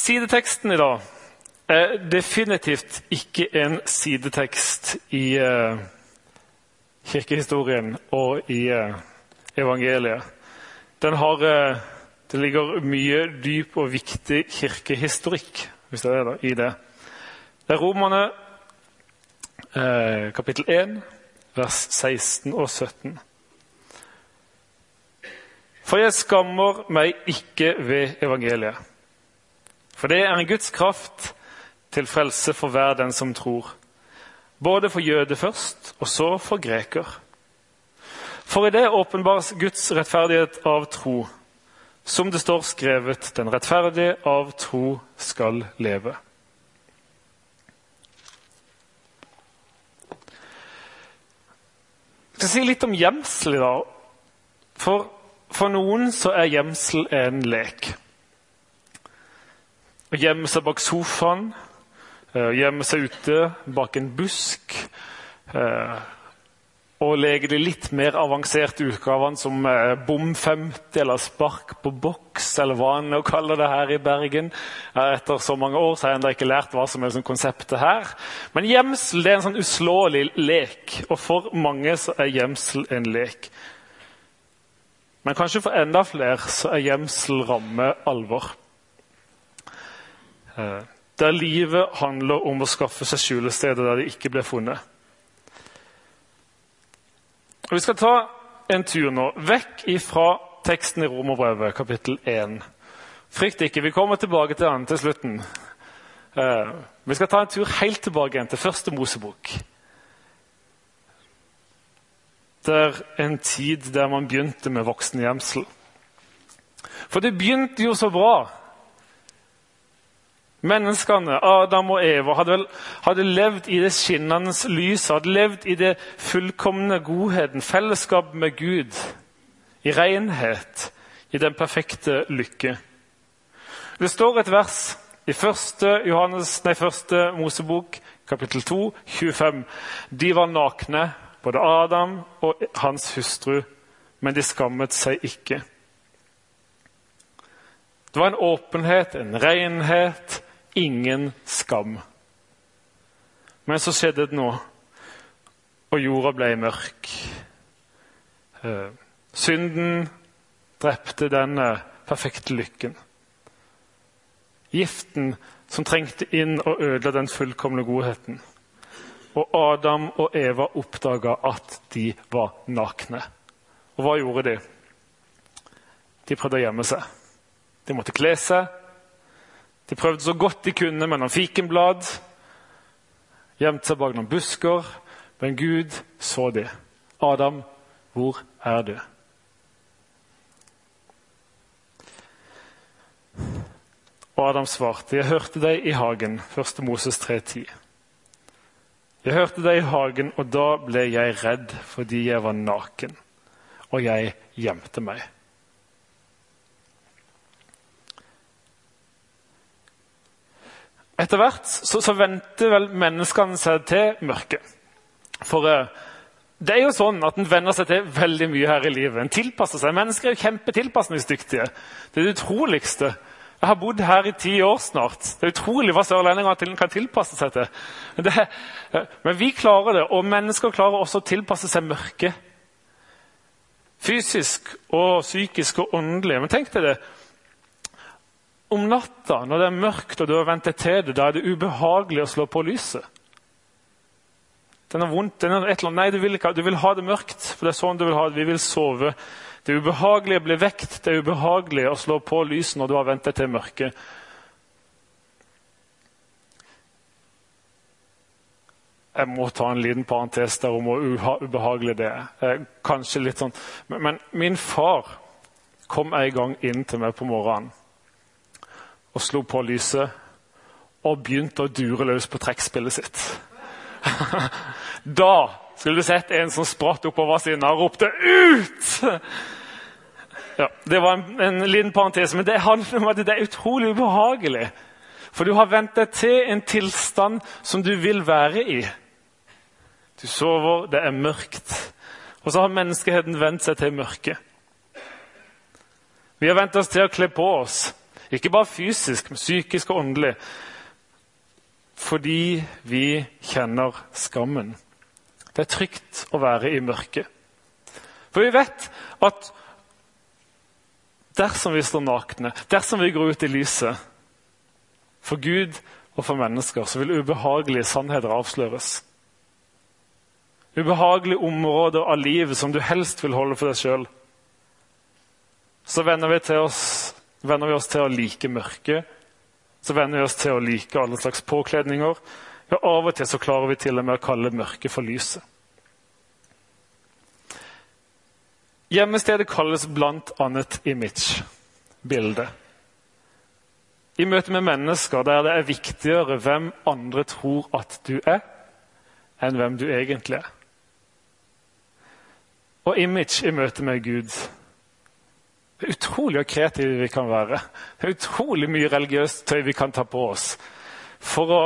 Sideteksten i dag er definitivt ikke en sidetekst i uh, kirkehistorien og i uh, evangeliet. Har uh, Det ligger mye dyp og viktig kirkehistorikk hvis det er det, i det. Det er Romerne kapittel 1, vers 16 og 17. For jeg skammer meg ikke ved evangeliet. For det er en Guds kraft til frelse for hver den som tror. Både for jøde først, og så for greker. For i det åpenbares Guds rettferdighet av tro. Som det står skrevet, den rettferdige av tro skal leve. Jeg skal si litt om gjemsel i dag. For, for noen så er gjemsel en lek. Å gjemme seg bak sofaen, å eh, gjemme seg ute bak en busk. Eh, og leke de litt mer avanserte utgavene som eh, Bom 50 eller Spark på boks, eller hva en kaller det her i Bergen. Etter så mange år så har jeg ikke lært hva som er sånn konseptet her. Men gjemsel det er en sånn uslåelig lek, og for mange så er gjemsel en lek. Men kanskje for enda flere så er gjemsel ramme alvor. Eh, der livet handler om å skaffe seg skjulesteder der de ikke ble funnet. Og vi skal ta en tur nå, vekk ifra teksten i Romerbrevet, kapittel 1. Frykt ikke, vi kommer tilbake til den til slutten. Uh, vi skal ta en tur helt tilbake igjen til første Mosebok. Det er en tid der man begynte med voksengjemsel. For det begynte jo så bra. Menneskene, Adam og Eva, hadde, vel, hadde levd i det skinnende lyset, hadde levd i det fullkomne godheten, fellesskap med Gud, i renhet, i den perfekte lykke. Det står et vers i 1. Johannes, nei, 1. Mosebok, kapittel 2, 25. De var nakne, både Adam og hans hustru, men de skammet seg ikke. Det var en åpenhet, en renhet, ingen skam. Men så skjedde det noe, og jorda ble mørk. Eh, synden drepte denne perfekte lykken. Giften som trengte inn og ødela den fullkomne godheten. Og Adam og Eva oppdaga at de var nakne. Og hva gjorde de? De prøvde å gjemme seg. De måtte kle seg, de prøvde så godt de kunne mellom fikenblad, gjemte seg bak noen busker, men Gud så det. Adam, hvor er du? Og Adam svarte, 'Jeg hørte deg i hagen.' 1. Moses 3,10. Jeg hørte deg i hagen, og da ble jeg redd fordi jeg var naken, og jeg gjemte meg. Etter hvert så, så venter vel menneskene seg til mørket. For uh, det er jo sånn at en venner seg til veldig mye her i livet. En tilpasser seg. Mennesker er jo kjempetilpasningsdyktige. Det er det utroligste. Jeg har bodd her i ti år snart. Det er utrolig hva sørlendinger kan tilpasse seg til. Det, uh, men vi klarer det, og mennesker klarer også å tilpasse seg mørket. Fysisk og psykisk og åndelig. Men tenk deg det om natta, når det er mørkt og du har vent deg til det, da er det ubehagelig å slå på lyset. Den er vondt. Den er et eller annet. Nei, du vil, ikke, du vil ha det mørkt. for det er sånn du vil ha det. Vi vil sove. Det ubehagelige blir vekt. Det er ubehagelig å slå på lyset når du har vent deg til mørket. Jeg må ta en liten parentes der om hvor ubehagelig det er. Eh, kanskje litt sånn. Men, men min far kom en gang inn til meg på morgenen og slo på lyset og begynte å dure løs på trekkspillet sitt. da skulle du sett en som spratt oppover siden og ropte 'ut'! Ja, det var en, en liten parentes, men det handler om at det er utrolig ubehagelig. For du har vent deg til en tilstand som du vil være i. Du sover, det er mørkt. Og så har menneskeheten vent seg til mørket. Vi har vent oss til å kle på oss Ikke bare fysisk, men psykisk og åndelig. Fordi vi kjenner skammen. Det er trygt å være i mørket. For vi vet at dersom vi står nakne, dersom vi går ut i lyset For Gud og for mennesker så vil ubehagelige sannheter avsløres. Ubehagelige områder av livet som du helst vil holde for deg sjøl. Så vender vi, til oss, venner vi oss til å like mørket. Så venner vi oss til å like alle slags påkledninger. Ja, Av og til så klarer vi til og med å kalle mørket for lyset. Gjemmestedet kalles bl.a. image, bilde. I møte med mennesker der det er viktigere hvem andre tror at du er, enn hvem du egentlig er. Og image i møte med Gud. Det er utrolig hvor kreative vi kan være. Det er utrolig mye religiøst tøy vi kan ta på oss for å,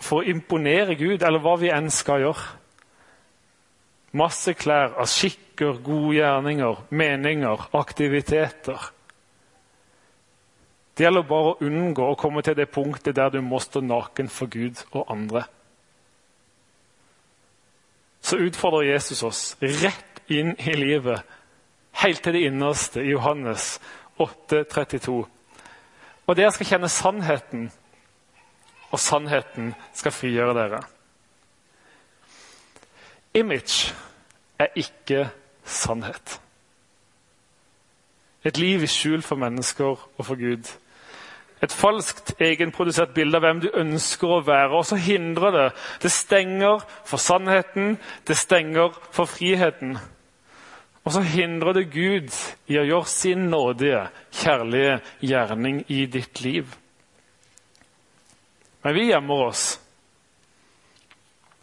for å imponere Gud, eller hva vi enn skal gjøre. Masse klær av skikker, gode gjerninger, meninger, aktiviteter. Det gjelder bare å unngå å komme til det punktet der du må stå naken for Gud og andre. Så utfordrer Jesus oss rett inn i livet, helt til det innerste, i Johannes 8, 32. Og dere skal kjenne sannheten, og sannheten skal frigjøre dere. Image er ikke sannhet. Et liv i skjul for mennesker og for Gud. Et falskt, egenprodusert bilde av hvem du ønsker å være. Og så hindrer det. Det stenger for sannheten, det stenger for friheten. Og så hindrer det Gud i å gjøre sin nådige, kjærlige gjerning i ditt liv. Men vi gjemmer oss.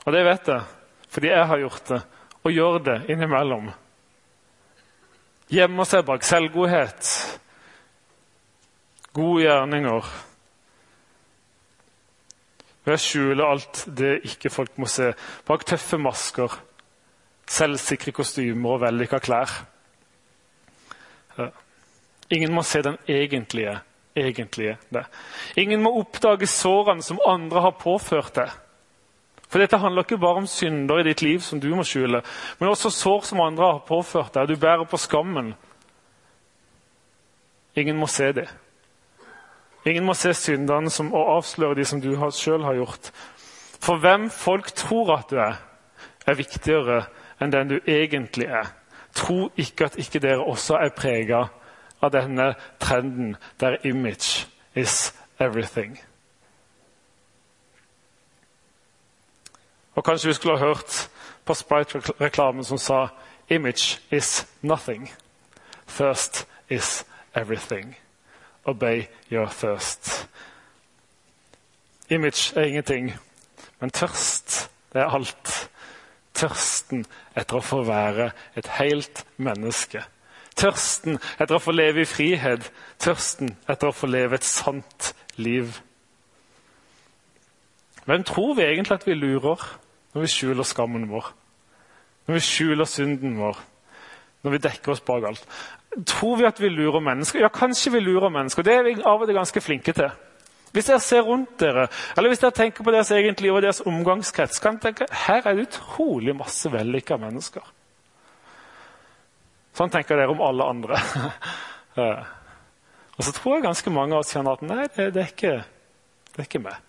Og det vet jeg fordi jeg har gjort det, og gjør det innimellom. Gjemmer seg bak selvgodhet, gode gjerninger. Ved å skjule alt det ikke folk må se, bak tøffe masker, selvsikre kostymer og vellykka klær. Ingen må se den egentlige, egentlige det. Ingen må oppdage sårene som andre har påført deg. For dette handler ikke bare om synder i ditt liv som du må skjule, men også sår som andre har påført deg. og Du bærer på skammen. Ingen må se det. Ingen må se syndene som, og avsløre de som du sjøl har gjort. For hvem folk tror at du er, er viktigere enn den du egentlig er. Tro ikke at ikke dere også er prega av denne trenden der image is everything. Og kanskje vi skulle ha hørt på Sprite-reklamen som sa 'Image is nothing. Thirst is everything. Obey your thirst'. Image er ingenting, men tørst, det er alt. Tørsten etter å få være et helt menneske. Tørsten etter å få leve i frihet. Tørsten etter å få leve et sant liv. Hvem tror vi egentlig at vi lurer? Når vi skjuler skammen vår, når vi skjuler synden vår, når vi dekker oss bak alt. Tror vi at vi lurer mennesker? Ja, kanskje vi lurer mennesker. Det er vi av og til ganske flinke til. Hvis dere ser rundt dere, eller hvis dere tenker på deres eget liv og deres omgangskrets, kan dere tenke her er det utrolig masse vellykka mennesker. Sånn tenker dere om alle andre. og så tror jeg ganske mange av oss kjenner at nei, det, det, er ikke, det er ikke meg.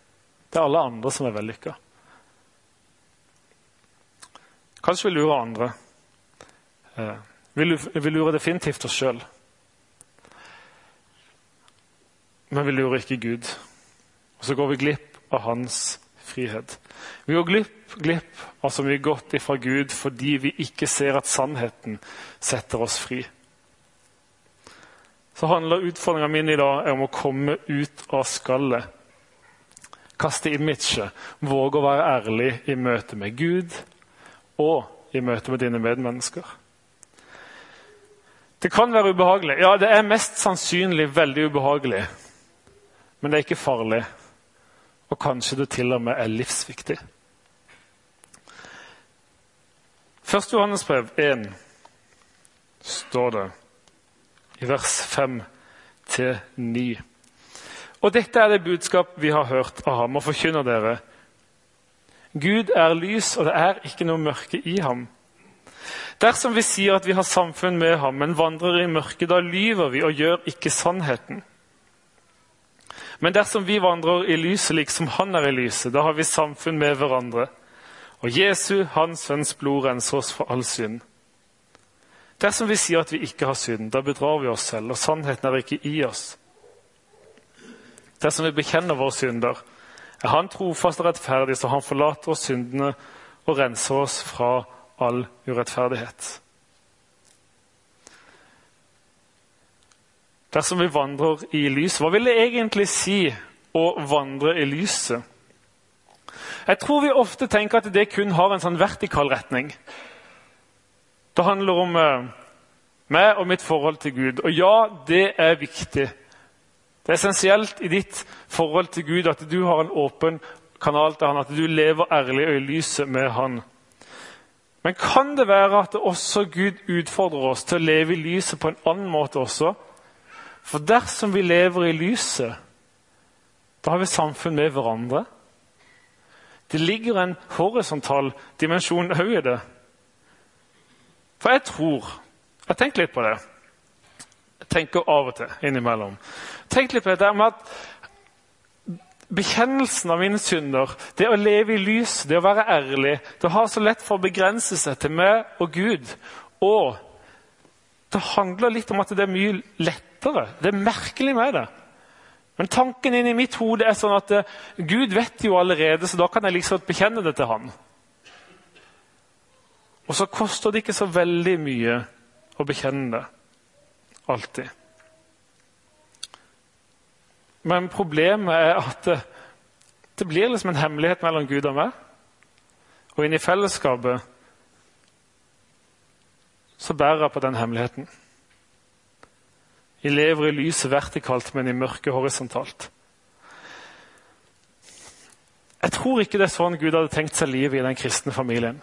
Det er alle andre som er vellykka. Kanskje vi lurer andre. Vi lurer definitivt oss sjøl. Men vi lurer ikke Gud. Og så går vi glipp av hans frihet. Vi går glipp, glipp av så mye godt ifra Gud fordi vi ikke ser at sannheten setter oss fri. Så handler utfordringa min i dag om å komme ut av skallet. Kaste imaget, våge å være ærlig i møte med Gud og i møte med dine medmennesker. Det kan være ubehagelig. Ja, det er mest sannsynlig veldig ubehagelig. Men det er ikke farlig. Og kanskje det til og med er livsviktig. 1. Johannes brev 1 står det i vers til ny. Og dette er det budskap vi har hørt av ham og forkynner dere. Gud er lys, og det er ikke noe mørke i ham. Dersom vi sier at vi har samfunn med ham, men vandrer i mørket, da lyver vi og gjør ikke sannheten. Men dersom vi vandrer i lyset liksom han er i lyset, da har vi samfunn med hverandre. Og Jesu, hans sønns blod, renser oss for all synd. Dersom vi sier at vi ikke har synd, da bedrar vi oss selv, og sannheten er ikke i oss. Dersom vi bekjenner våre synder, er Han trofast og rettferdig, så Han forlater oss syndene og renser oss fra all urettferdighet. Dersom vi vandrer i lys, hva vil det egentlig si å vandre i lyset? Jeg tror vi ofte tenker at det kun har en sånn vertikal retning. Det handler om eh, meg og mitt forhold til Gud. Og ja, det er viktig. Det er essensielt i ditt forhold til Gud at du har en åpen kanal til han, at du lever ærlig og i lyset med han. Men kan det være at også Gud utfordrer oss til å leve i lyset på en annen måte også? For dersom vi lever i lyset, da har vi samfunn med hverandre. Det ligger en horisontal dimensjon òg i det. For jeg tror Jeg tenker litt på det. Jeg tenker av og til innimellom. Tenk litt på det med at Bekjennelsen av mine synder, det å leve i lys, det å være ærlig, det har så lett for å begrense seg til meg og Gud. Og det handler litt om at det er mye lettere. Det er merkelig med det. Men tanken inni mitt hode er sånn at uh, Gud vet jo allerede, så da kan jeg liksom bekjenne det til han. Og så koster det ikke så veldig mye å bekjenne det. Alltid. Men problemet er at det, det blir liksom en hemmelighet mellom Gud og meg. Og inni fellesskapet så bærer jeg på den hemmeligheten. Jeg lever i lyset vertikalt, men i mørket horisontalt. Jeg tror ikke det er sånn Gud hadde tenkt seg livet i den kristne familien.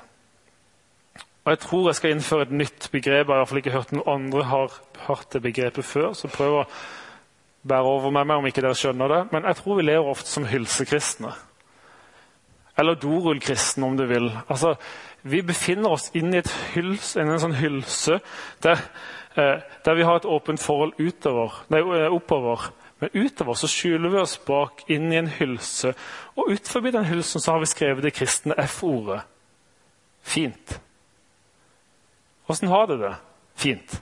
Og Jeg tror jeg skal innføre et nytt begrep. Jeg har ikke hørt noen andre har hørt det begrepet før. så prøv å bære over med meg om ikke dere skjønner det. Men jeg tror vi lever ofte som hylsekristne. Eller dorullkristne, om du vil. Altså, Vi befinner oss inne i en sånn hylse der, der, vi har et åpent forhold utover, nei, eh, oppover. Men utover så skjuler vi oss bak inn i en hylse. Og utenfor den hylsen så har vi skrevet det kristne F-ordet. Fint. Åssen har du det? Fint.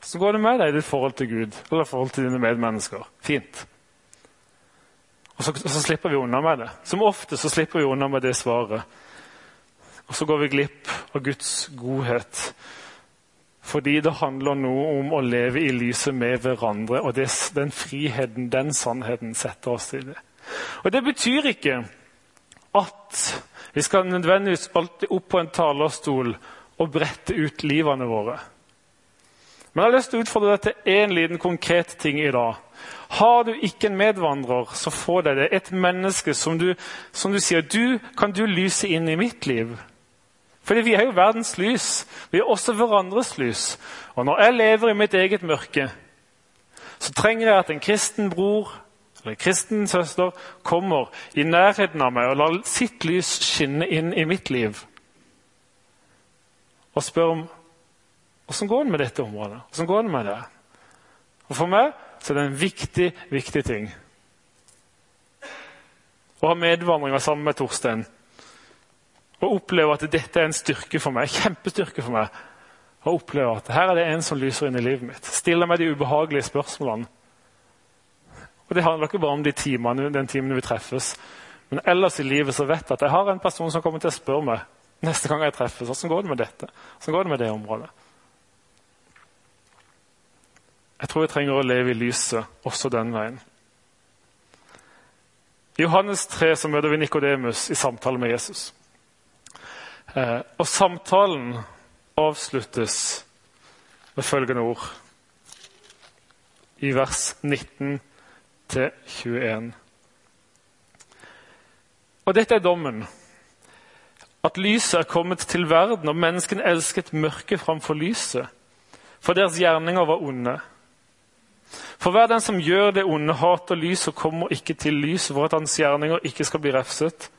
Så går det med deg i ditt forhold til Gud eller forhold til dine medmennesker. Fint. Og så, så, slipper vi unna med det. Som ofte så slipper vi unna med det svaret. Og så går vi glipp av Guds godhet. Fordi det handler nå om å leve i lyset med hverandre. Og det, den friheten, den sannheten, setter oss i det. Og det betyr ikke at vi skal nødvendigvis alltid opp på en talerstol og brette ut livene våre. Men jeg har lyst til å utfordre deg til én liten konkret ting i dag. Har du ikke en medvandrer, så få deg det. Et menneske som du, som du sier du, Kan du lyse inn i mitt liv? Fordi vi er jo verdens lys. Vi er også hverandres lys. Og når jeg lever i mitt eget mørke, så trenger jeg at en kristen bror eller en kristen søster kommer i nærheten av meg og lar sitt lys skinne inn i mitt liv. Og spør om Åssen går det med dette området? Hvordan går det med det? Og For meg så er det en viktig, viktig ting. Å ha medvandring sammen med Torstein og oppleve at dette er en styrke for meg, kjempestyrke for meg. Og oppleve at her er det en som lyser inn i livet mitt. Stiller meg de ubehagelige spørsmålene. Og Det handler ikke bare om de timene, den timen vi treffes. Men ellers i livet så vet jeg at jeg har en person som kommer til å spørre meg neste gang jeg treffes. Hvordan går det med dette? Hvordan går det med det området? Jeg tror jeg trenger å leve i lyset også den veien. I Johannes 3 så møter vi Nikodemus i samtale med Jesus. Eh, og samtalen avsluttes med følgende ord i vers 19 til 21. Og dette er dommen. At lyset er kommet til verden, og menneskene elsket mørket framfor lyset for deres gjerninger var onde. For hver den som gjør det onde, hater lys og kommer ikke til lys for at hans gjerninger ikke skal bli refset.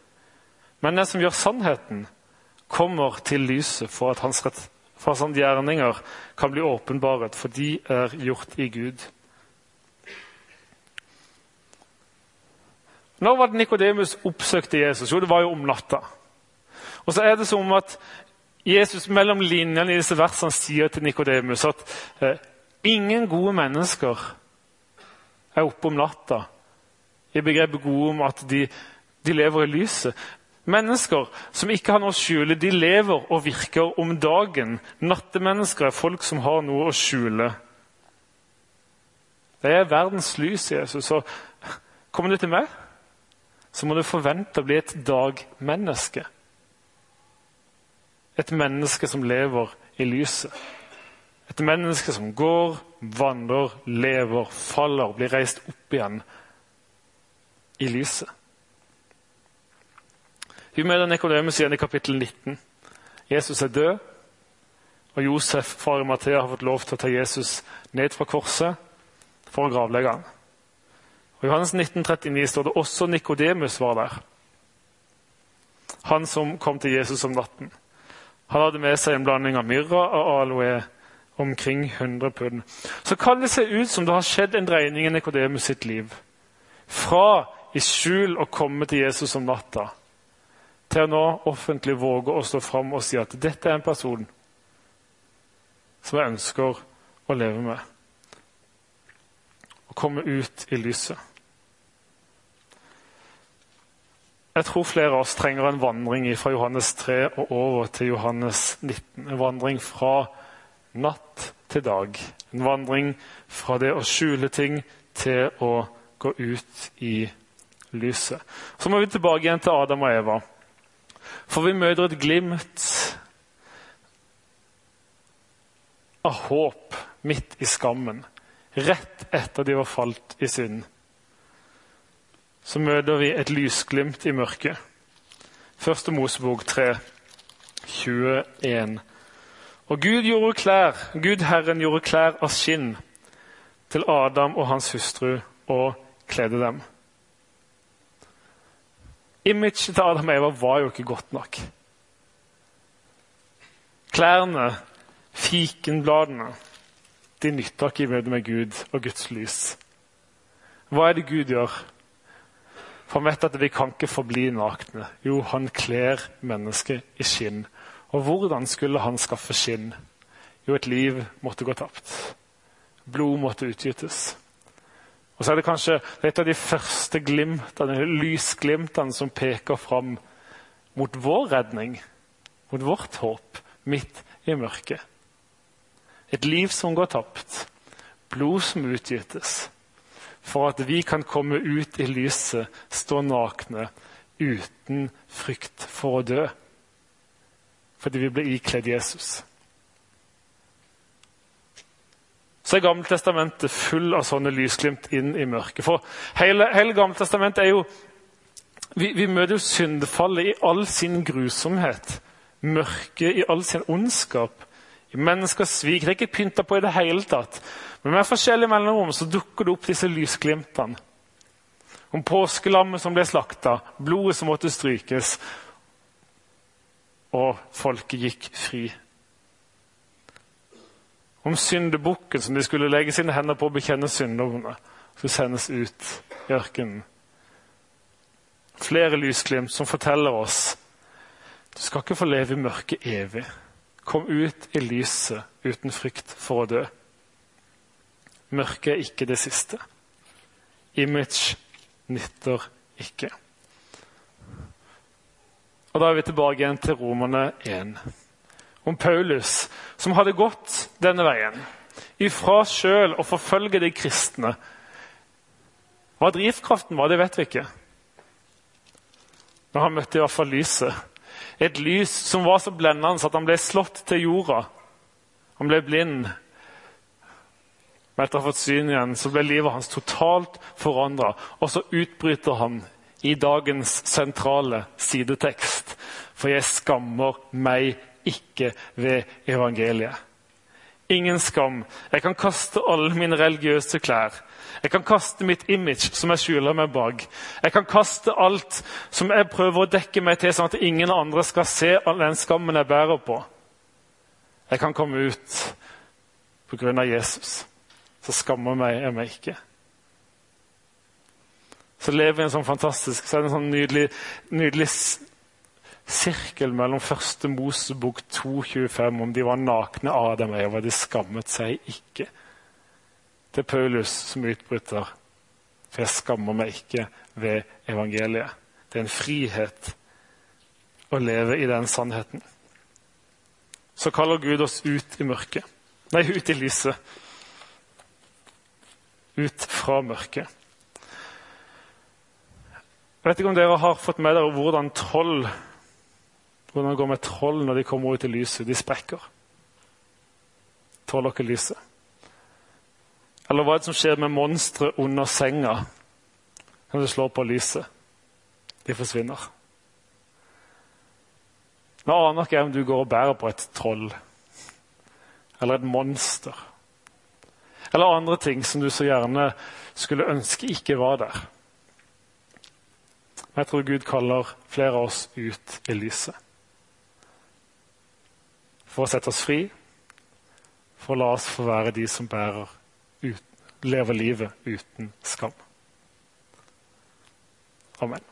Men den som gjør sannheten, kommer til lyset for at hans, for at hans gjerninger kan bli åpenbaret, for de er gjort i Gud. Når var det Nikodemus oppsøkte Jesus? Jo, det var jo om natta. Og så er det som at Jesus mellom linjene i disse versene sier til Nikodemus at eh, ingen gode mennesker er oppe om natta. I begrepet gode om at de, de lever i lyset. Mennesker som ikke har noe å skjule, de lever og virker om dagen. Nattemennesker er folk som har noe å skjule. Det er verdens lys, Jesus. Så kommer du til meg? så må du forvente å bli et dagmenneske. Et menneske som lever i lyset. Et menneske som går, vandrer, lever, faller, blir reist opp igjen i lyset. Vi møter Nikodemus igjen i kapittel 19. Jesus er død, og Josef, far i Mathea, har fått lov til å ta Jesus ned fra korset for å gravlegge ham. Og I Johannes 1939 står det også Nikodemus var der. Han som kom til Jesus om natten. Han hadde med seg en blanding av myrra og aloe, omkring 100 pund. Så kan det se ut som det har skjedd en dreining i Nikodemus sitt liv. Fra i skjul å komme til Jesus om natta, til å nå offentlig våge å stå fram og si at dette er en person som jeg ønsker å leve med. Å komme ut i lyset. Jeg tror flere av oss trenger en vandring fra Johannes 3 og over til Johannes 19. En vandring fra natt til dag. En vandring fra det å skjule ting til å gå ut i lyset. Så må vi tilbake igjen til Adam og Eva. For vi møter et glimt av håp midt i skammen. Rett etter de var falt i synd så møter vi et lysglimt i mørket. Første Mosebok 3, 21. Og Gud gjorde klær, Gud Herren gjorde klær av skinn til Adam og hans hustru og kledde dem. Imaget til Adam og Eva var jo ikke godt nok. Klærne, fikenbladene, de nytter ikke i møte med Gud og Guds lys. Hva er det Gud gjør? For han vet at vi kan ikke forbli nakne. Jo, han kler mennesket i skinn. Og hvordan skulle han skaffe skinn? Jo, et liv måtte gå tapt. Blod måtte utgytes. Og så er det kanskje et av de første glimtene, lysglimtene som peker fram mot vår redning, mot vårt håp, midt i mørket. Et liv som går tapt. Blod som utgytes for at vi kan komme ut i lyset, stå nakne, uten frykt for å dø. Fordi vi ble ikledd Jesus. Så er Gammeltestamentet full av sånne lysglimt inn i mørket. For hele, hele Gammeltestamentet er jo vi, vi, møter jo syndefallet i all sin grusomhet. Mørket i all sin ondskap. I menneskers svik. Det er ikke pynta på i det hele tatt. Men med forskjellige mellomrom så dukker det opp disse lysglimtene. Om påskelammet som ble slakta, blodet som måtte strykes, og folket gikk fri. Om syndebukken som de skulle legge sine hender på og bekjenne synderne, skulle sendes ut i ørkenen. Flere lysglimt som forteller oss du skal ikke få leve i mørket evig. Kom ut i lyset uten frykt for å dø. Mørket er ikke det siste. Image nytter ikke. Og Da er vi tilbake igjen til Romerne 1. Om Paulus, som hadde gått denne veien. Ifra sjøl å forfølge de kristne. Hva drivkraften var, det vet vi ikke. Men han møtte i hvert fall lyset. Et lys som var så blendende at han ble slått til jorda. Han ble blind, men etter å ha fått syn igjen, så ble livet hans totalt forandra. Og så utbryter han i dagens sentrale sidetekst. For jeg skammer meg ikke ved evangeliet. ingen skam. Jeg kan kaste alle mine religiøse klær. Jeg kan kaste mitt image, som jeg skjuler meg bak. Jeg kan kaste alt som jeg prøver å dekke meg til, sånn at ingen andre skal se all den skammen jeg bærer på. Jeg kan komme ut på grunn av Jesus. Så skammer meg jeg meg ikke. Så lever vi en sånn fantastisk så er det en sånn nydelig, nydelig sirkel mellom første Mosebok 2,25 om de var nakne Adam og Eva. De skammet seg ikke. Er Paulus som utbryter. For jeg skammer meg ikke ved evangeliet. Det er en frihet å leve i den sannheten. Så kaller Gud oss ut i mørket. Nei, ut i lyset. Ut fra mørket. Jeg vet ikke om dere har fått med dere hvordan troll hvordan går med troll når de kommer ut i lyset. De sprekker. Tåler ikke lyset. Eller hva er det som skjer med monstre under senga når det slår på lyset? De forsvinner. Nå aner ikke jeg om du går og bærer på et troll eller et monster. Eller andre ting som du så gjerne skulle ønske ikke var der. Men jeg tror Gud kaller flere av oss ut i lyset for å sette oss fri, for å la oss få være de som bærer ut, lever livet uten skam. Amen.